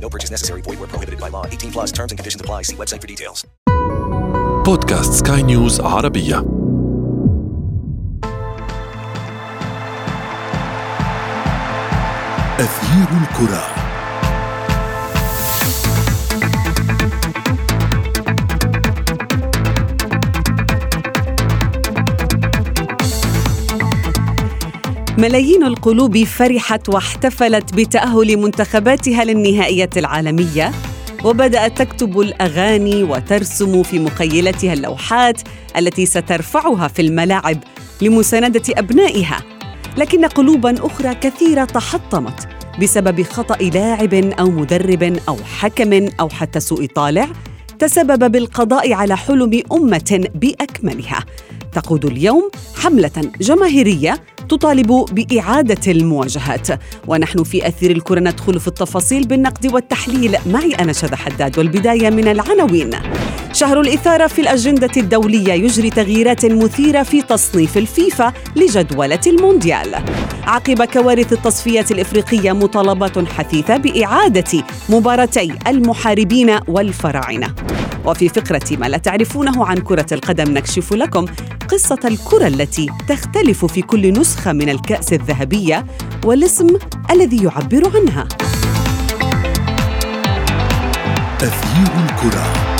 No purchase necessary. Void where prohibited by law. 18 plus terms and conditions apply. See website for details. بودكاست سكاي نيوز عربية أثير الكرة ملايين القلوب فرحت واحتفلت بتأهل منتخباتها للنهائية العالمية وبدأت تكتب الأغاني وترسم في مخيلتها اللوحات التي سترفعها في الملاعب لمساندة أبنائها. لكن قلوبا أخرى كثيرة تحطمت بسبب خطأ لاعب أو مدرب أو حكم أو حتى سوء طالع تسبب بالقضاء على حلم أمة بأكملها. تقود اليوم حملة جماهيرية تطالب بإعادة المواجهات. ونحن في أثير الكرة ندخل في التفاصيل بالنقد والتحليل. معي أنا شذى حداد والبداية من العناوين. شهر الإثارة في الأجندة الدولية يجري تغييرات مثيرة في تصنيف الفيفا لجدولة المونديال. عقب كوارث التصفيات الإفريقية مطالبات حثيثة بإعادة مباراتي المحاربين والفراعنة. وفي فقرة ما لا تعرفونه عن كرة القدم نكشف لكم قصة الكرة التي تختلف في كل نسخة من الكأس الذهبية والاسم الذي يعبر عنها. أثير الكرة.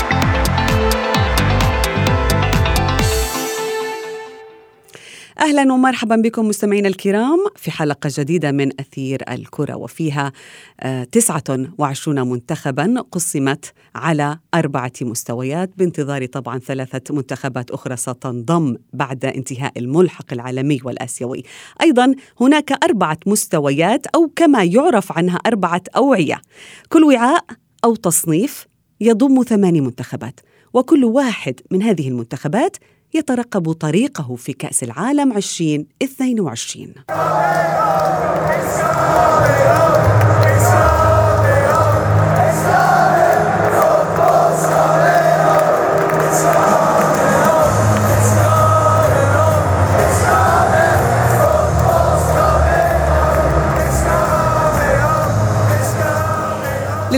أهلا ومرحبا بكم مستمعينا الكرام في حلقة جديدة من أثير الكرة وفيها آه، 29 منتخبا قسمت على أربعة مستويات بانتظار طبعا ثلاثة منتخبات أخرى ستنضم بعد انتهاء الملحق العالمي والآسيوي. أيضا هناك أربعة مستويات أو كما يعرف عنها أربعة أوعية. كل وعاء أو تصنيف يضم ثماني منتخبات وكل واحد من هذه المنتخبات يترقب طريقه في كأس العالم 2022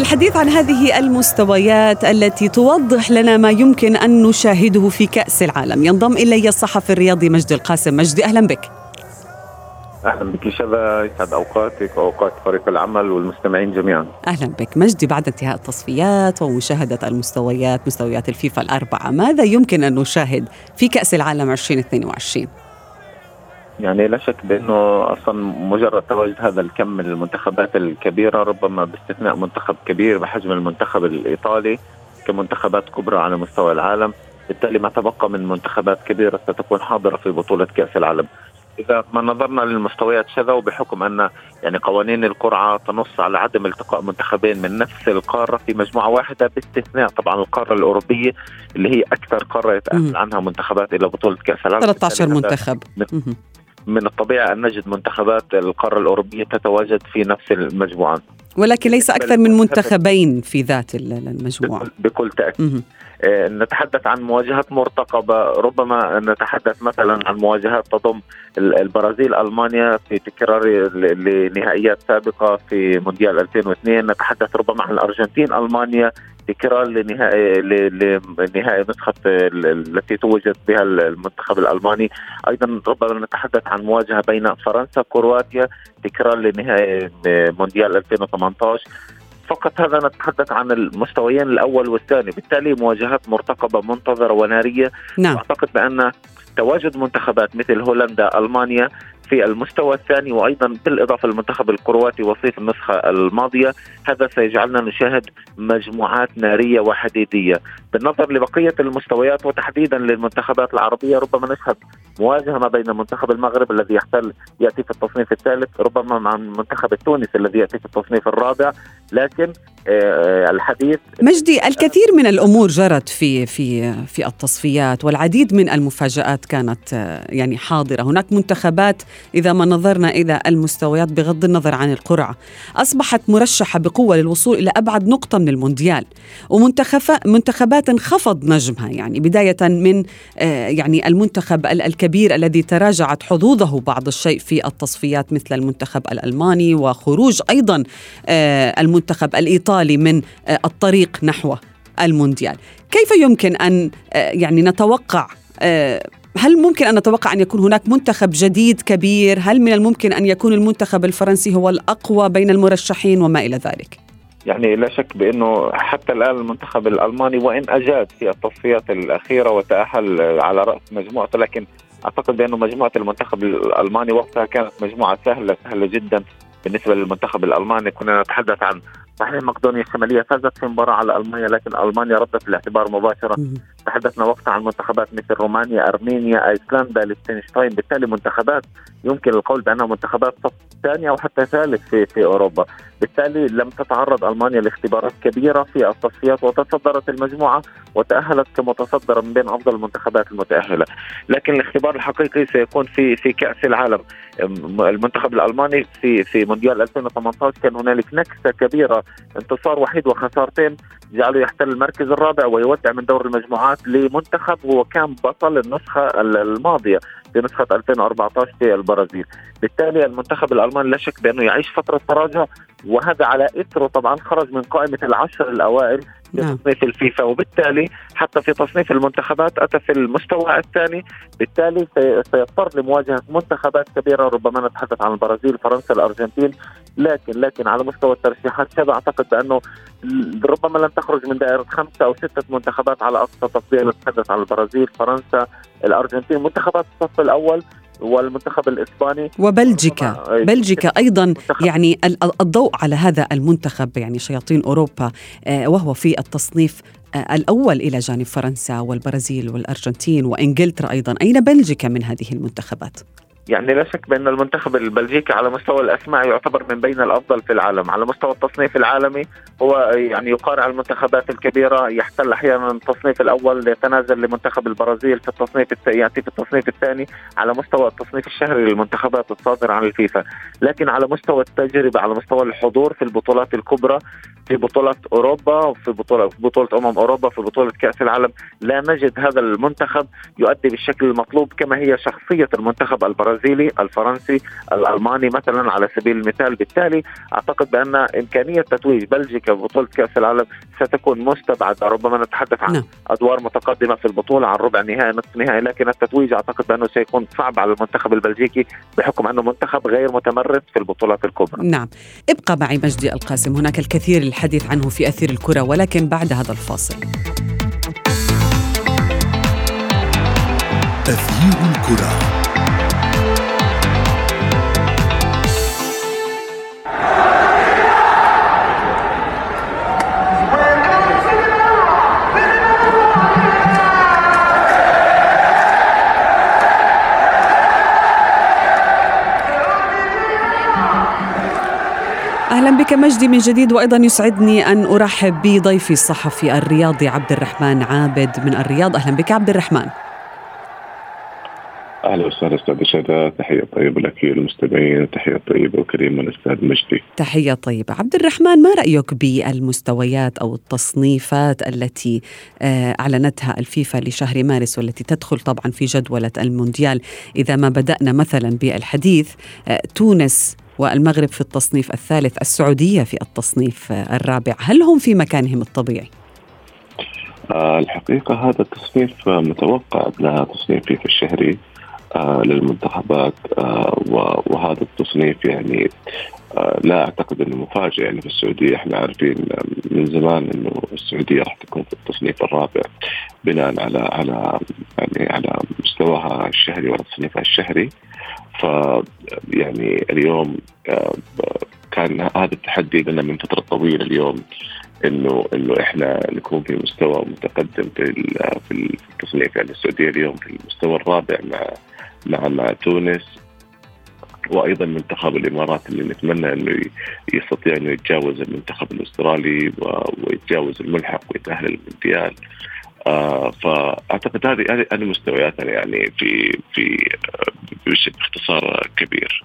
للحديث عن هذه المستويات التي توضح لنا ما يمكن أن نشاهده في كأس العالم. ينضم إلي الصحفي الرياضي مجدي القاسم. مجدي أهلا بك. أهلا بك شذا يسعد أوقاتك وأوقات فريق العمل والمستمعين جميعا. أهلا بك. مجدي بعد انتهاء التصفيات ومشاهدة المستويات مستويات الفيفا الأربعة ماذا يمكن أن نشاهد في كأس العالم 2022 يعني لا شك بأنه أصلا مجرد تواجد هذا الكم من المنتخبات الكبيرة ربما باستثناء منتخب كبير بحجم المنتخب الإيطالي كمنتخبات كبرى على مستوى العالم بالتالي ما تبقى من منتخبات كبيرة ستكون حاضرة في بطولة كأس العالم إذا ما نظرنا للمستويات شذا وبحكم أن يعني قوانين القرعة تنص على عدم التقاء منتخبين من نفس القارة في مجموعة واحدة باستثناء طبعا القارة الأوروبية اللي هي أكثر قارة. يتأهل عنها منتخبات إلى بطولة كأس العالم 13 بالتالي هذا منتخب. من الطبيعي أن نجد منتخبات القارة الأوروبية تتواجد في نفس المجموعة. ولكن ليس أكثر من منتخبين في ذات ال- المجموعة. بكل. آه، نتحدث عن مواجهات مرتقبة. ربما نتحدث مثلا عن مواجهات تضم ال- البرازيل ألمانيا في تكرار لنهائيات سابقة في مونديال 2002 نتحدث ربما عن الأرجنتين ألمانيا تكرار لنهائي لنهائي ال- التي توجت بها المنتخب الألماني. أيضا ربما نتحدث عن مواجهة بين فرنسا كرواتيا تكرار لنهائي مونديال 2018 فقط هذا نتحدث عن المستويين الأول والثاني. بالتالي مواجهات مرتقبة منتظرة ونارية. نعم. واعتقد بأن تواجد منتخبات مثل هولندا ألمانيا في المستوى الثاني وأيضا بالإضافة للمنتخب الكرواتي وصيف النسخة الماضية هذا سيجعلنا نشاهد مجموعات نارية وحديدية. بالنظر لبقية المستويات وتحديدا للمنتخبات العربية ربما نشهد مواجهة ما بين منتخب المغرب الذي يحتل يأتي في التصنيف الثالث ربما مع المنتخب التونسي الذي يأتي في التصنيف الرابع. لكن آه، الحديث مجدي الكثير من الأمور جرت في في في التصفيات والعديد من المفاجآت كانت آه، يعني حاضرة. هناك منتخبات إذا ما نظرنا إلى المستويات بغض النظر عن القرعة أصبحت مرشحة بقوة للوصول إلى أبعد نقطة من المونديال ومنتخبات انخفض نجمها يعني بداية من آه، يعني المنتخب الكبير الذي تراجعت حظوظه بعض الشيء في التصفيات مثل المنتخب الألماني وخروج أيضا المنتخب الإيطالي الايطالي من آه، الطريق نحو المونديال. كيف يمكن آه، يعني نتوقع آه، هل ممكن أن نتوقع أن يكون هناك منتخب جديد كبير؟ هل من الممكن أن يكون المنتخب الفرنسي هو الأقوى بين المرشحين وما إلى ذلك؟ يعني لا شك بأنه حتى الآن المنتخب الألماني وإن أجاد في التصفيات الأخيرة وتأهل على رأس مجموعته لكن أعتقد بأنه مجموعة المنتخب الألماني وقتها كانت مجموعة سهلة سهلة جدا. بالنسبة للمنتخب الألماني كنا نتحدث عن صحيح مقدونيا الشمالية فازت في مباراة على ألمانيا لكن ألمانيا ردت الاعتبار مباشرة. تحدثنا وقتها عن منتخبات مثل رومانيا أرمينيا أيسلندا ليختنشتاين بالتالي منتخبات يمكن القول بأنها منتخبات صف ثاني أو حتى ثالث في في أوروبا. بالتالي لم تتعرض ألمانيا لاختبارات كبيرة في التصفيات وتصدرت المجموعة وتأهلت كمتصدره من بين أفضل المنتخبات المتأهلة. لكن الاختبار الحقيقي سيكون في في كأس العالم. المنتخب الألماني في في مونديال 2018 كان هنالك نكسة كبيرة انتصار وحيد وخسارتين جعله يحتل المركز الرابع ويودع من دور المجموعات لمنتخب هو كان بطل النسخة الماضية في نسخه 2014 في البرازيل، بالتالي المنتخب الألماني لا شك بأنه يعيش فترة تراجع وهذا على اثره طبعا خرج من قائمة العشر الأوائل في نعم. تصنيف الفيفا وبالتالي حتى في تصنيف المنتخبات أتى في المستوى الثاني بالتالي سيضطر لمواجهة منتخبات كبيرة ربما نتحدث عن البرازيل فرنسا الأرجنتين لكن لكن على مستوى الترشيحات شبه أعتقد بأنه ربما لن تخرج من دائرة خمسة أو ستة منتخبات على أقصى تقدير نتحدث عن البرازيل فرنسا الأرجنتين منتخبات الصف الأول والمنتخب الإسباني. وبلجيكا. بلجيكا أيضا يعني الضوء على هذا المنتخب يعني شياطين أوروبا آه، وهو في التصنيف آه، الأول إلى جانب فرنسا والبرازيل والأرجنتين وإنجلترا أيضا. أين بلجيكا من هذه المنتخبات؟ يعني لا شك بأن المنتخب البلجيكي على مستوى الأسماء يعتبر من بين الأفضل في العالم، على مستوى التصنيف العالمي هو يعني يقارع المنتخبات الكبيرة يحتل أحيانا التصنيف الأول يتنازل لمنتخب البرازيل في التصنيف يأتي في التصنيف الثاني على مستوى التصنيف الشهري للمنتخبات الصادره عن الفيفا، لكن على مستوى التجربة على مستوى الحضور في البطولات الكبرى في بطولة أوروبا في بطولة في بطولة أمم أوروبا في بطولة كأس العالم لا نجد هذا المنتخب يؤدي بالشكل المطلوب كما هي شخصية المنتخب البرازيلي. الفرنسي الألماني مثلا على سبيل المثال. بالتالي أعتقد بأن إمكانية تتويج بلجيكا ببطولة كأس العالم ستكون مستبعدة ربما نتحدث عن نعم. أدوار متقدمة في البطولة عن ربع نهائي نصف نهائي لكن التتويج أعتقد بأنه سيكون صعب على المنتخب البلجيكي بحكم أنه منتخب غير متمرس في البطولات الكبرى. نعم. ابقى معي مجدي القاسم هناك الكثير الحديث عنه في أثير الكرة ولكن بعد هذا الفاصل. أثير الكرة. مجدي من جديد وأيضا يسعدني أن أرحب بضيفي الصحفي الرياضي عبد الرحمن عابد من الرياض. أهلا بك عبد الرحمن. أهلا وسهلا أستاذ شذا تحية طيبة لك وللمستمعين تحية طيبة وكريمه للأستاذ مجدي. تحية طيبة. عبد الرحمن ما رأيك بالمستويات أو التصنيفات التي آه، أعلنتها الفيفا لشهر مارس والتي تدخل طبعا في جدولة المونديال؟ إذا ما بدأنا مثلا بالحديث آه، تونس والمغرب في التصنيف الثالث السعودية في التصنيف الرابع. هل هم في مكانهم الطبيعي؟ آه الحقيقة هذا التصنيف متوقع لها تصنيف في الشهري آه للمنتخبات آه وهذا التصنيف يعني لا أعتقد إنه مفاجئ. يعني في السعودية إحنا عارفين من زمان إنه السعودية راح تكون في التصنيف الرابع بناء على على يعني على مستواها الشهري وتصنيفها الشهري. ف يعني اليوم آه، كان هذا التحدي لنا من فترة طويلة اليوم إنه إنه إحنا نكون في مستوى متقدم في في التصنيف. يعني السعودية اليوم في المستوى الرابع مع مع مع تونس وأيضا منتخب الإمارات اللي نتمنى إنه يستطيع إنه يتجاوز المنتخب الأسترالي ويتجاوز الملحق ويتأهل للمونديال. آه فأعتقد هذه هذه هذه مستوياتنا يعني في في باختصار كبير.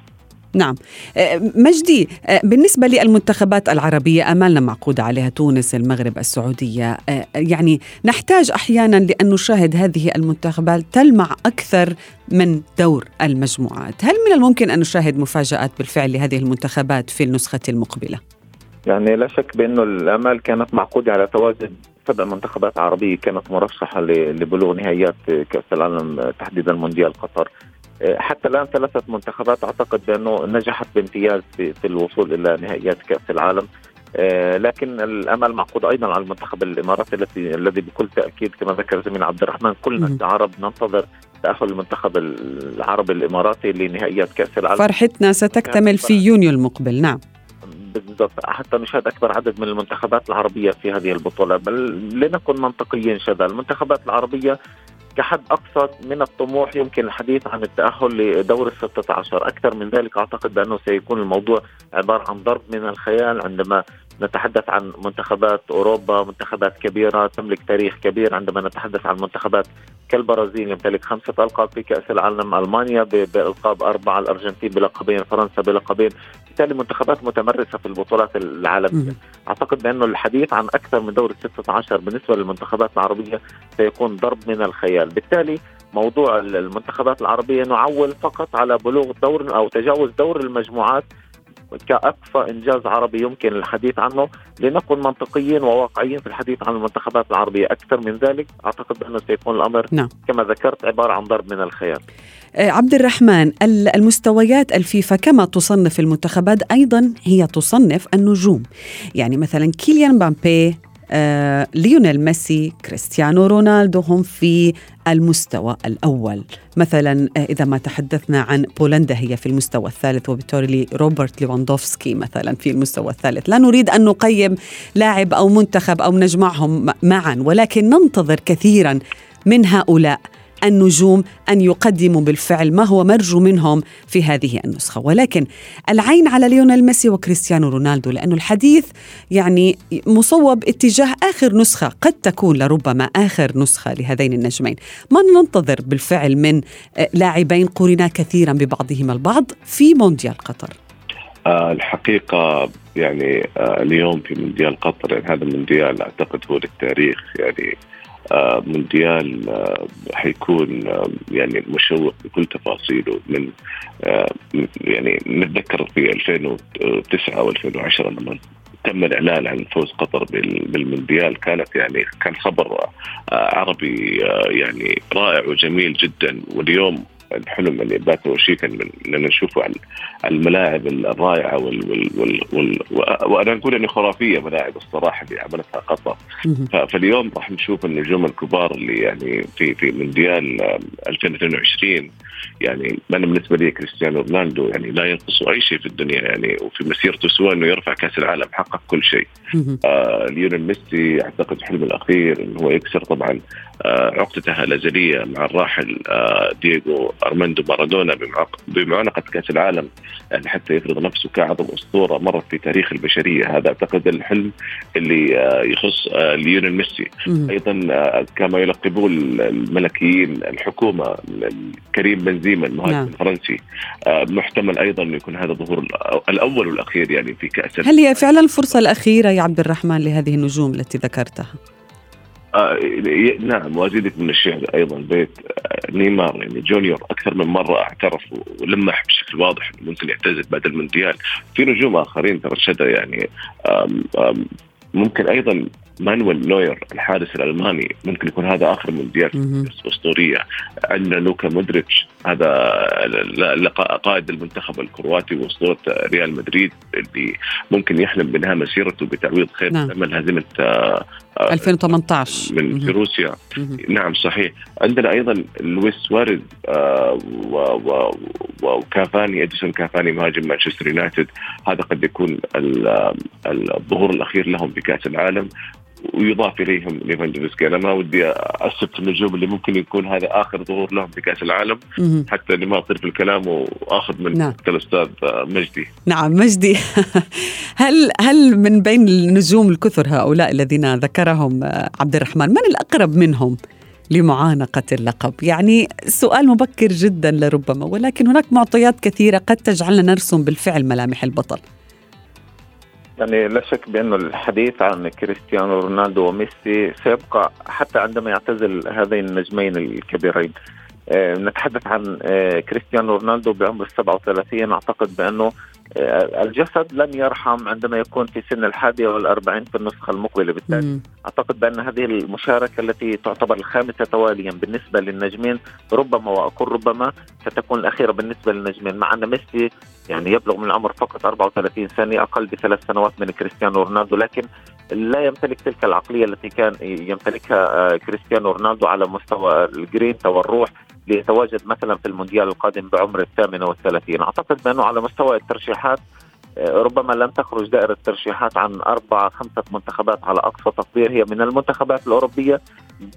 نعم آه، مجدي آه، بالنسبة للمنتخبات العربية أمالنا معقودة عليها تونس المغرب السعودية آه، يعني نحتاج أحيانا لأن نشاهد هذه المنتخبات تلمع أكثر من دور المجموعات هل من الممكن أن نشاهد مفاجآت بالفعل لهذه المنتخبات في النسخة المقبلة؟ يعني لا شك بأنه الأمال كانت معقودة على تواجد سبع منتخبات عربية كانت مرشحة لبلوغ نهائيات كأس العالم تحديدا مونديال قطر. حتى الآن ثلاثة منتخبات أعتقد بأنه نجحت بامتياز في, في الوصول إلى نهائيات كأس العالم. آه، لكن الأمل معقود أيضا على المنتخب الإماراتي الذي الذي بكل تأكيد كما ذكر زميل عبد الرحمن كلنا كعرب ننتظر تأهل المنتخب العربي الإماراتي لنهائيات كأس العالم. فرحتنا ستكتمل في يونيو المقبل. نعم. بالضبط حتى نشاهد أكبر عدد من المنتخبات العربية في هذه البطولة بل لنكن منطقيين شذا المنتخبات العربية كحد أقصى من الطموح يمكن الحديث عن التأهل لدور ال 16 أكثر من ذلك أعتقد بأنه سيكون الموضوع عبارة عن ضرب من الخيال عندما نتحدث عن منتخبات أوروبا منتخبات كبيرة تملك تاريخ كبير. عندما نتحدث عن منتخبات كالبرازيل يمتلك خمسة ألقاب في كأس العالم ألمانيا بإلقاب أربعة الأرجنتين بلقبين فرنسا بلقبين. بالتالي منتخبات متمرسة في البطولات العالمية. أعتقد بانه الحديث عن أكثر من دور ال 16 بالنسبة للمنتخبات العربية سيكون ضرب من الخيال. بالتالي موضوع المنتخبات العربية نعول فقط على بلوغ دور أو تجاوز دور المجموعات كأقصى إنجاز عربي يمكن الحديث عنه لنكن منطقيين وواقعيين في الحديث عن المنتخبات العربية. أكثر من ذلك أعتقد أنه سيكون الأمر نعم. كما ذكرت عبارة عن ضرب من الخيال آه، عبد الرحمن المستويات الفيفا كما تصنف المنتخبات أيضا هي تصنف النجوم. يعني مثلا كيليان مبابي آه، ليونيل ميسي كريستيانو رونالدو هم في المستوى الأول. مثلا آه، إذا ما تحدثنا عن بولندا هي في المستوى الثالث وبالتالي روبرت ليفاندوفسكي مثلا في المستوى الثالث. لا نريد أن نقيم لاعب أو منتخب أو نجمعهم معا ولكن ننتظر كثيرا من هؤلاء. النجوم أن يقدموا بالفعل ما هو مرجو منهم في هذه النسخة. ولكن العين على ليونيل ميسي وكريستيانو رونالدو لأنه الحديث يعني مصوب اتجاه آخر نسخة قد تكون لربما آخر نسخة لهذين النجمين. ما ننتظر بالفعل من لاعبين قرنا كثيرا ببعضهما البعض في مونديال قطر؟ آه، الحقيقة يعني آه، اليوم في مونديال قطر يعني هذا المونديال أعتقد هو للتاريخ يعني مونديال آه، حيكون آه، يعني مشوق بكل تفاصيله من يعني نتذكر في 2009 أو 2010 لما تم الإعلان عن فوز قطر بالمونديال كانت يعني كان خبر عربي يعني رائع وجميل جدا. واليوم الحلم اللي بات وشيكا من ان نشوفه على الملاعب الرائعة وال وال وال وال وأنا أقول انه خرافية ملاعب الصراحة اللي عملتها قطر. فاليوم راح نشوف النجوم الكبار اللي يعني في في مونديال 2022 يعني أنا بالنسبة لي كريستيانو رونالدو يعني لا ينقص أي شيء في الدنيا يعني وفي مسيرته سوى إنه يرفع كأس العالم حقق كل شيء. آه ليونيل ميسي أعتقد حلمه الأخير انه هو يكسر طبعا آه عقدته الأزلية مع الراحل آه دييغو أرماندو مارادونا بمعانقة كأس العالم يعني حتى يفرض نفسه كأعظم أسطورة مرت في تاريخ البشرية هذا أعتقد الحلم اللي آه يخص ليونيل ميسي أيضا كما يلقبوه الملكيين الحكومة كريم بنزيما المهاجم نعم. الفرنسي محتمل أيضا يكون هذا الظهور الأول والأخير يعني في كأس هل هي فعلا الفرصة الأخيرة يا عبد الرحمن لهذه النجوم التي ذكرتها؟ آه نعم وازيدك من الشعر أيضا بيت آه نيمار يعني جونيور أكثر من مرة اعترف ولمح بشكل واضح انه ممكن يعتزل بعد المونديال. في نجوم آخرين ترى يعني آم آم ممكن أيضا مانويل نوير الحارس الألماني ممكن يكون هذا آخر مونديال أسطورية. عندنا لوكا مودريتش هذا قائد المنتخب الكرواتي وأسطورة ريال مدريد اللي ممكن يحلم بانهاء مسيرته بتعويض خير نعم. من هزيمة 2018 من في روسيا. نعم صحيح. عندنا أيضا لويس سواريز آه، وكافاني إديسون كافاني مهاجم مانشستر يونايتد. هذا قد يكون ال- الظهور الأخير لهم في كأس العالم. ويضاف إليهم ليفاندوفسكي أنا ما ودي أسب في النجوم اللي ممكن يكون هذا آخر ظهور لهم في كأس العالم مهم. حتى إني ما أطير في الكلام وآخذ من نعم. الأستاذ مجدي. نعم مجدي. هل هل من بين النجوم الكثر هؤلاء الذين ذكرهم عبد الرحمن من الأقرب منهم لمعانقة اللقب؟ يعني سؤال مبكر جدا لربما ولكن هناك معطيات كثيرة قد تجعلنا نرسم بالفعل ملامح البطل. يعني لا شك بانه الحديث عن كريستيانو رونالدو وميسي سيبقى حتى عندما يعتزل هذين النجمين الكبيرين. آه، نتحدث عن آه، كريستيانو رونالدو بعمر 37 أعتقد بأنه آه، الجسد لن يرحم عندما يكون في سن الحادية والأربعين في النسخة المقبلة بالتالي مم. أعتقد بأن هذه المشاركة التي تعتبر الخامسة تواليا بالنسبة للنجمين ربما وأقول ربما ستكون الأخيرة بالنسبة للنجمين مع أن ميسي يعني يبلغ من العمر فقط 34 سنة أقل بثلاث سنوات من كريستيانو رونالدو لكن لا يمتلك تلك العقلية التي كان يمتلكها آه، كريستيانو رونالدو على مستوى الجرينتا والروح ليتواجد مثلا في المونديال القادم بعمر الثامنة والثلاثين. أعتقد بأنه على مستوى الترشيحات آه، ربما لن تخرج دائرة الترشيحات عن أربعة خمسة منتخبات على أقصى تقدير. هي من المنتخبات الأوروبية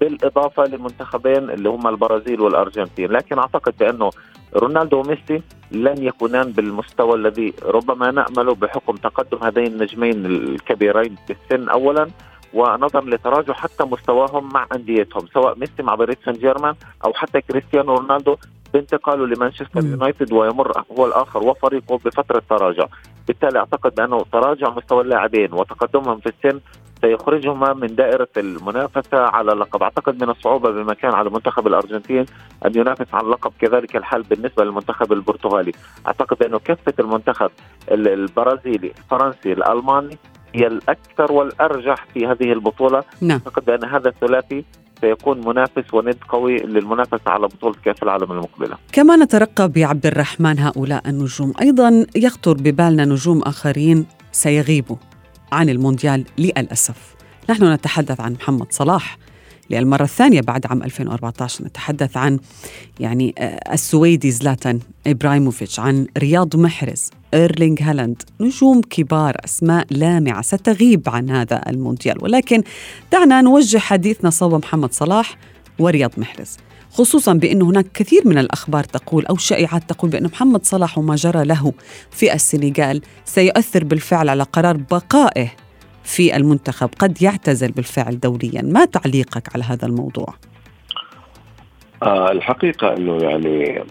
بالإضافة لمنتخبين اللي هم البرازيل والأرجنتين. لكن أعتقد بأنه رونالدو وميسي لن يكونان بالمستوى الذي ربما نأمله بحكم تقدم هذين النجمين الكبيرين في السن. أولا ونظرا لتراجع حتى مستواهم مع أنديتهم سواء ميسي مع باريس سان جيرمان أو حتى كريستيانو رونالدو بانتقاله لمانشستر. يونايتد ويمر هو الآخر وفريقه بفترة تراجع. بالتالي أعتقد بأنه تراجع مستوى اللاعبين وتقدمهم في السن سيخرجهما من دائرة المنافسة على اللقب. أعتقد من الصعوبة بمكان على منتخب الأرجنتين أن ينافس على اللقب كذلك الحال بالنسبة للمنتخب البرتغالي. أعتقد بأنه كفة المنتخب ال- البرازيلي الفرنسي الألماني هي الأكثر والأرجح في هذه البطولة. نعم. أعتقد بأن هذا الثلاثي سيكون منافس وند قوي للمنافسة على بطولة كأس العالم المقبلة. كما نترقب بعبد الرحمن هؤلاء النجوم. أيضا يخطر ببالنا نجوم آخرين سيغيبوا عن المونديال للأسف. نحن نتحدث عن محمد صلاح. للمرة الثانية بعد عام 2014 نتحدث عن يعني آه، السويدي زلاتان إبراهيموفيتش عن رياض محرز إيرلينغ هالاند. نجوم كبار أسماء لامعة ستغيب عن هذا المونديال. ولكن دعنا نوجه حديثنا صوب محمد صلاح ورياض محرز. خصوصا بأن هناك كثير من الأخبار تقول أو شائعات تقول بأن محمد صلاح وما جرى له في السنغال سيؤثر بالفعل على قرار بقائه في المنتخب قد يعتزل بالفعل دوليا ما تعليقك على هذا الموضوع؟ آه الحقيقة أنه يعني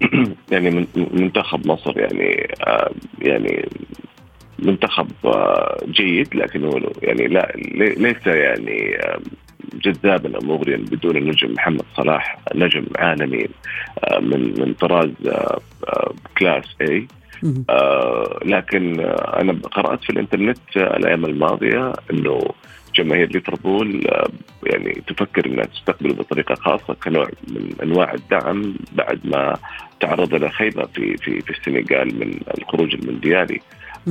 يعني من- منتخب مصر يعني آه يعني منتخب آه جيد لكنه يعني لا لي- ليس يعني آه جذابا أو مغريا بدون النجم محمد صلاح نجم عالمي آه من من طراز آه آه كلاس اي. آه لكن أنا قرأت في الإنترنت الأيام الماضية إنه جماهير ليفربول آه يعني تفكر إنها تستقبله بطريقة خاصة كنوع من أنواع الدعم بعد ما تعرض إلى خيبة في في في السنغال من الخروج المونديالي.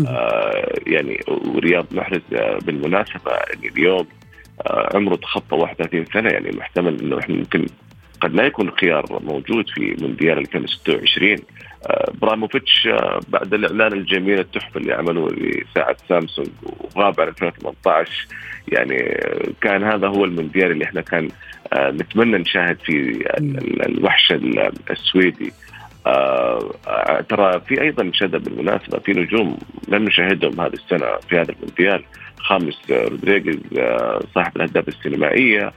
آه يعني ورياض محرز آه بالمناسبة يعني اليوم آه عمره تخطى 31 سنة يعني محتمل إنه إحنا ممكن قد لا يكون الخيار موجود في مونديال 2026 آه، إبراهيموفيتش آه، بعد الإعلان الجميل التحفه اللي عملوه لساعه سامسونج وغاب عن 2018 يعني آه، كان هذا هو المونديال اللي إحنا كان نتمنى نشاهد فيه ال- ال- الوحش ال- السويدي. آه، ترى في أيضا شذا بالمناسبة في نجوم لن نشاهدهم هذه السنة في هذا المونديال. خاميس رودريغيز آه، صاحب الأهداف السينمائية.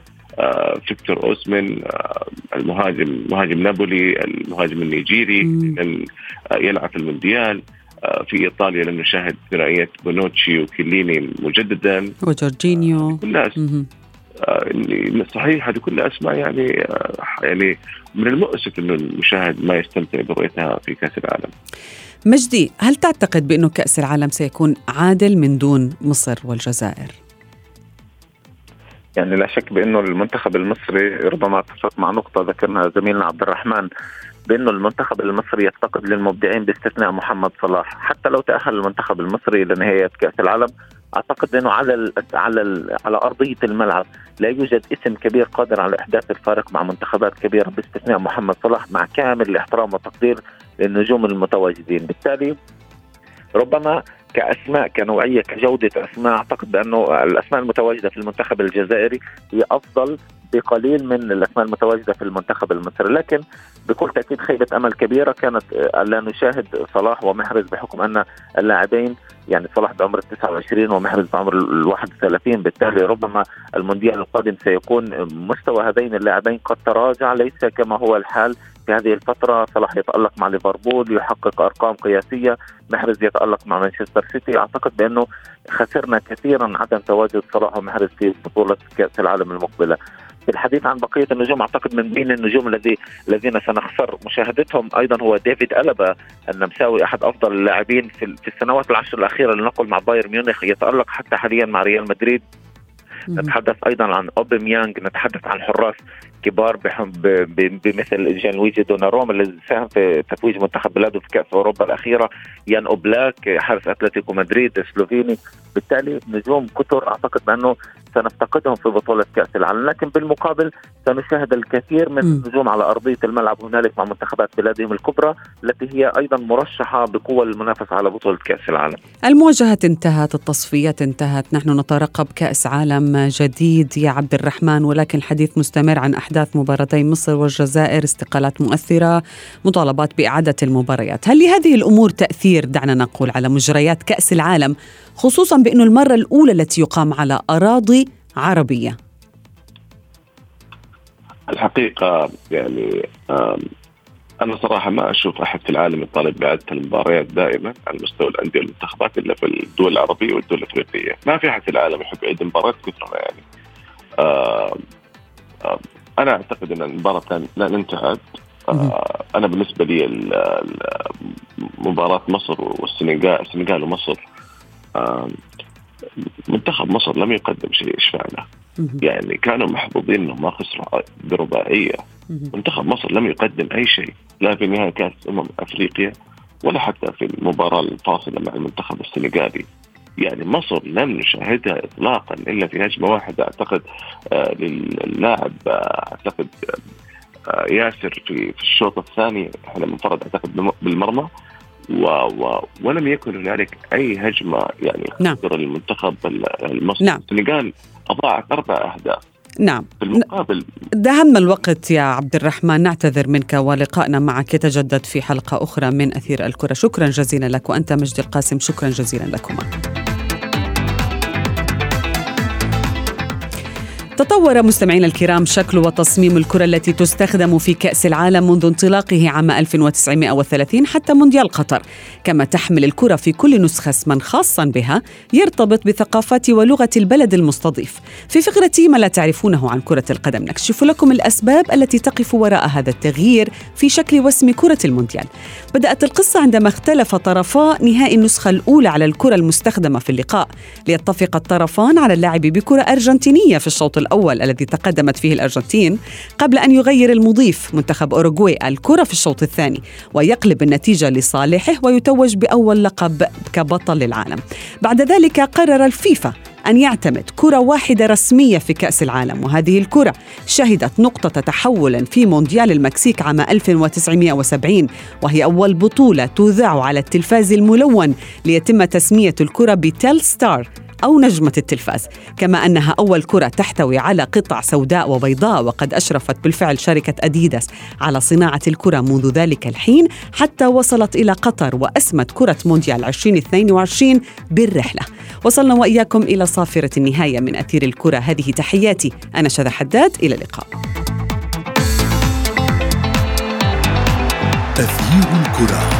فيكتور أوسمن آه، المهاجم مهاجم نابولي المهاجم النيجيري آه، يلعب في المونديال آه، في إيطاليا لن نشاهد ثنائيه بونوتشي وكيليني مجددا وجورجينيو كلها. آه، صحيح هذه كلها أسماء يعني آه، يعني من المؤسف إنه المشاهد ما يستمتع برؤيتها في كأس العالم. مجدي هل تعتقد بأنه كأس العالم سيكون عادل من دون مصر والجزائر؟ يعني لا شك بأنه المنتخب المصري ربما أتفق مع نقطة ذكرنا زميلنا عبد الرحمن بأنه المنتخب المصري يفتقد للمبدعين باستثناء محمد صلاح. حتى لو تأهل المنتخب المصري لنهاية كأس العالم أعتقد أنه على ال على ال على أرضية الملعب لا يوجد اسم كبير قادر على إحداث الفارق مع منتخبات كبيرة باستثناء محمد صلاح مع كامل الاحترام والتقدير للنجوم المتواجدين. بالتالي ربما كأسماء كنوعية كجودة أسماء. أعتقد بأنه الأسماء المتواجدة في المنتخب الجزائري هي أفضل بقليل من الأسماء المتواجدة في المنتخب المصري. لكن بكل تأكيد خيبة أمل كبيرة كانت لا نشاهد صلاح ومحرز بحكم أن اللاعبين يعني صلاح بعمر ال 29 ومحرز بعمر ال 31 بالتالي ربما المونديال القادم سيكون مستوى هذين اللاعبين قد تراجع. ليس كما هو الحال في هذه الفترة. صلاح يتألق مع ليفربول يحقق أرقام قياسية. محرز يتألق مع مانشستر سيتي. أعتقد بأنه خسرنا كثيرا عدم تواجد صلاح ومحرز في بطولة كأس العالم المقبلة. في الحديث عن بقية النجوم أعتقد من بين النجوم الذي الذين سنخسر مشاهدتهم أيضا هو ديفيد ألابا النمساوي أحد أفضل اللاعبين في, في السنوات العشر الأخيرة لنقل مع بايرن ميونخ يتألق حتى حاليا مع ريال مدريد. نتحدث أيضا عن أوباميانج نتحدث عن حراس كبار بمثل جان لويجي دوناروما الذي ساهم في تتويج منتخب بلاده في كأس أوروبا الأخيرة. يان أوبلاك حارس أتلتيكو مدريد السلوفيني. بالتالي نجوم كثر أعتقد بأنه سنفتقدهم في بطولة كأس العالم لكن بالمقابل سنشاهد الكثير من النجوم على أرضية الملعب هنالك مع منتخبات بلادهم الكبرى التي هي أيضا مرشحة بقوة للمنافسة على بطولة كأس العالم. المواجهه انتهت، التصفيات انتهت، نحن نترقب كأس عالم جديد يا عبد الرحمن ولكن الحديث مستمر عن أحداث مباراتي مصر والجزائر، استقالات مؤثرة، مطالبات بإعادة المباريات، هل لهذه الأمور تأثير؟ دعنا نقول على مجريات كأس العالم خصوصا بانه المرة الأولى التي يقام على أراضي عربية؟ الحقيقة يعني أنا صراحة ما أشوف أحد في العالم يطالب باعاده المباريات دائما على مستوى الأندية والمنتخبات إلا في الدول العربية والدول الأفريقية، ما في أحد في العالم يحب يعيد المباريات كثرنا يعني. آه آه أنا أعتقد إن المباراة لن تعد آه أنا بالنسبة لي مباراة مصر والسنغال السنغال ومصر منتخب مصر لم يقدم شيء يشفعنا يعني كانوا محظوظين انهم ما خسروا برباعية. منتخب مصر لم يقدم أي شيء لا في نهائي كأس أمم أفريقيا ولا حتى في المباراة الفاصلة مع المنتخب السنغالي. يعني مصر لم نشاهدها اطلاقا إلا في هجمة واحدة أعتقد آه للاعب آه أعتقد آه ياسر في, في الشوط الثاني إحنا منفرد أعتقد بالمرمى. و و ولم يكن هنالك أي هجمة يعني نعم. المنتخب المصري. نعم. السنغال أضاعت أربع أهداف. نعم. في المقابل دهمنا الوقت يا عبد الرحمن. نعتذر منك ولقائنا معك يتجدد في حلقة أخرى من أثير الكرة. شكرا جزيلا لك. وأنت مجدي القاسم. شكرا جزيلا لكما. تطور مستمعينا الكرام شكل وتصميم الكرة التي تستخدم في كأس العالم منذ انطلاقه عام 1930 حتى مونديال قطر. كما تحمل الكرة في كل نسخة اسما خاصا بها يرتبط بثقافة ولغة البلد المستضيف. في فقرة ما لا تعرفونه عن كرة القدم نكشف لكم الأسباب التي تقف وراء هذا التغيير في شكل واسم كرة المونديال. بدأت القصة عندما اختلف طرفا نهائي النسخة الأولى على الكرة المستخدمة في اللقاء. ليتفق الطرفان على اللعب بكرة أرجنتينية في الشوط الأول الذي تقدمت فيه الأرجنتين قبل أن يغير المضيف منتخب أوروغواي الكرة في الشوط الثاني ويقلب النتيجة لصالحه ويتوج بأول لقب كبطل العالم. بعد ذلك قرر الفيفا أن يعتمد كرة واحدة رسمية في كأس العالم وهذه الكرة شهدت نقطة تحول في مونديال المكسيك عام 1970 وهي أول بطولة تذاع على التلفاز الملون ليتم تسمية الكرة بتيل ستار. أو نجمة التلفاز. كما أنها أول كرة تحتوي على قطع سوداء وبيضاء وقد أشرفت بالفعل شركة أديداس على صناعة الكرة منذ ذلك الحين حتى وصلت إلى قطر وأسمت كرة مونديال 2022 بالرحلة. وصلنا وإياكم إلى صافرة النهاية من أثير الكرة. هذه تحياتي أنا شذى حداد إلى اللقاء. أثير الكرة.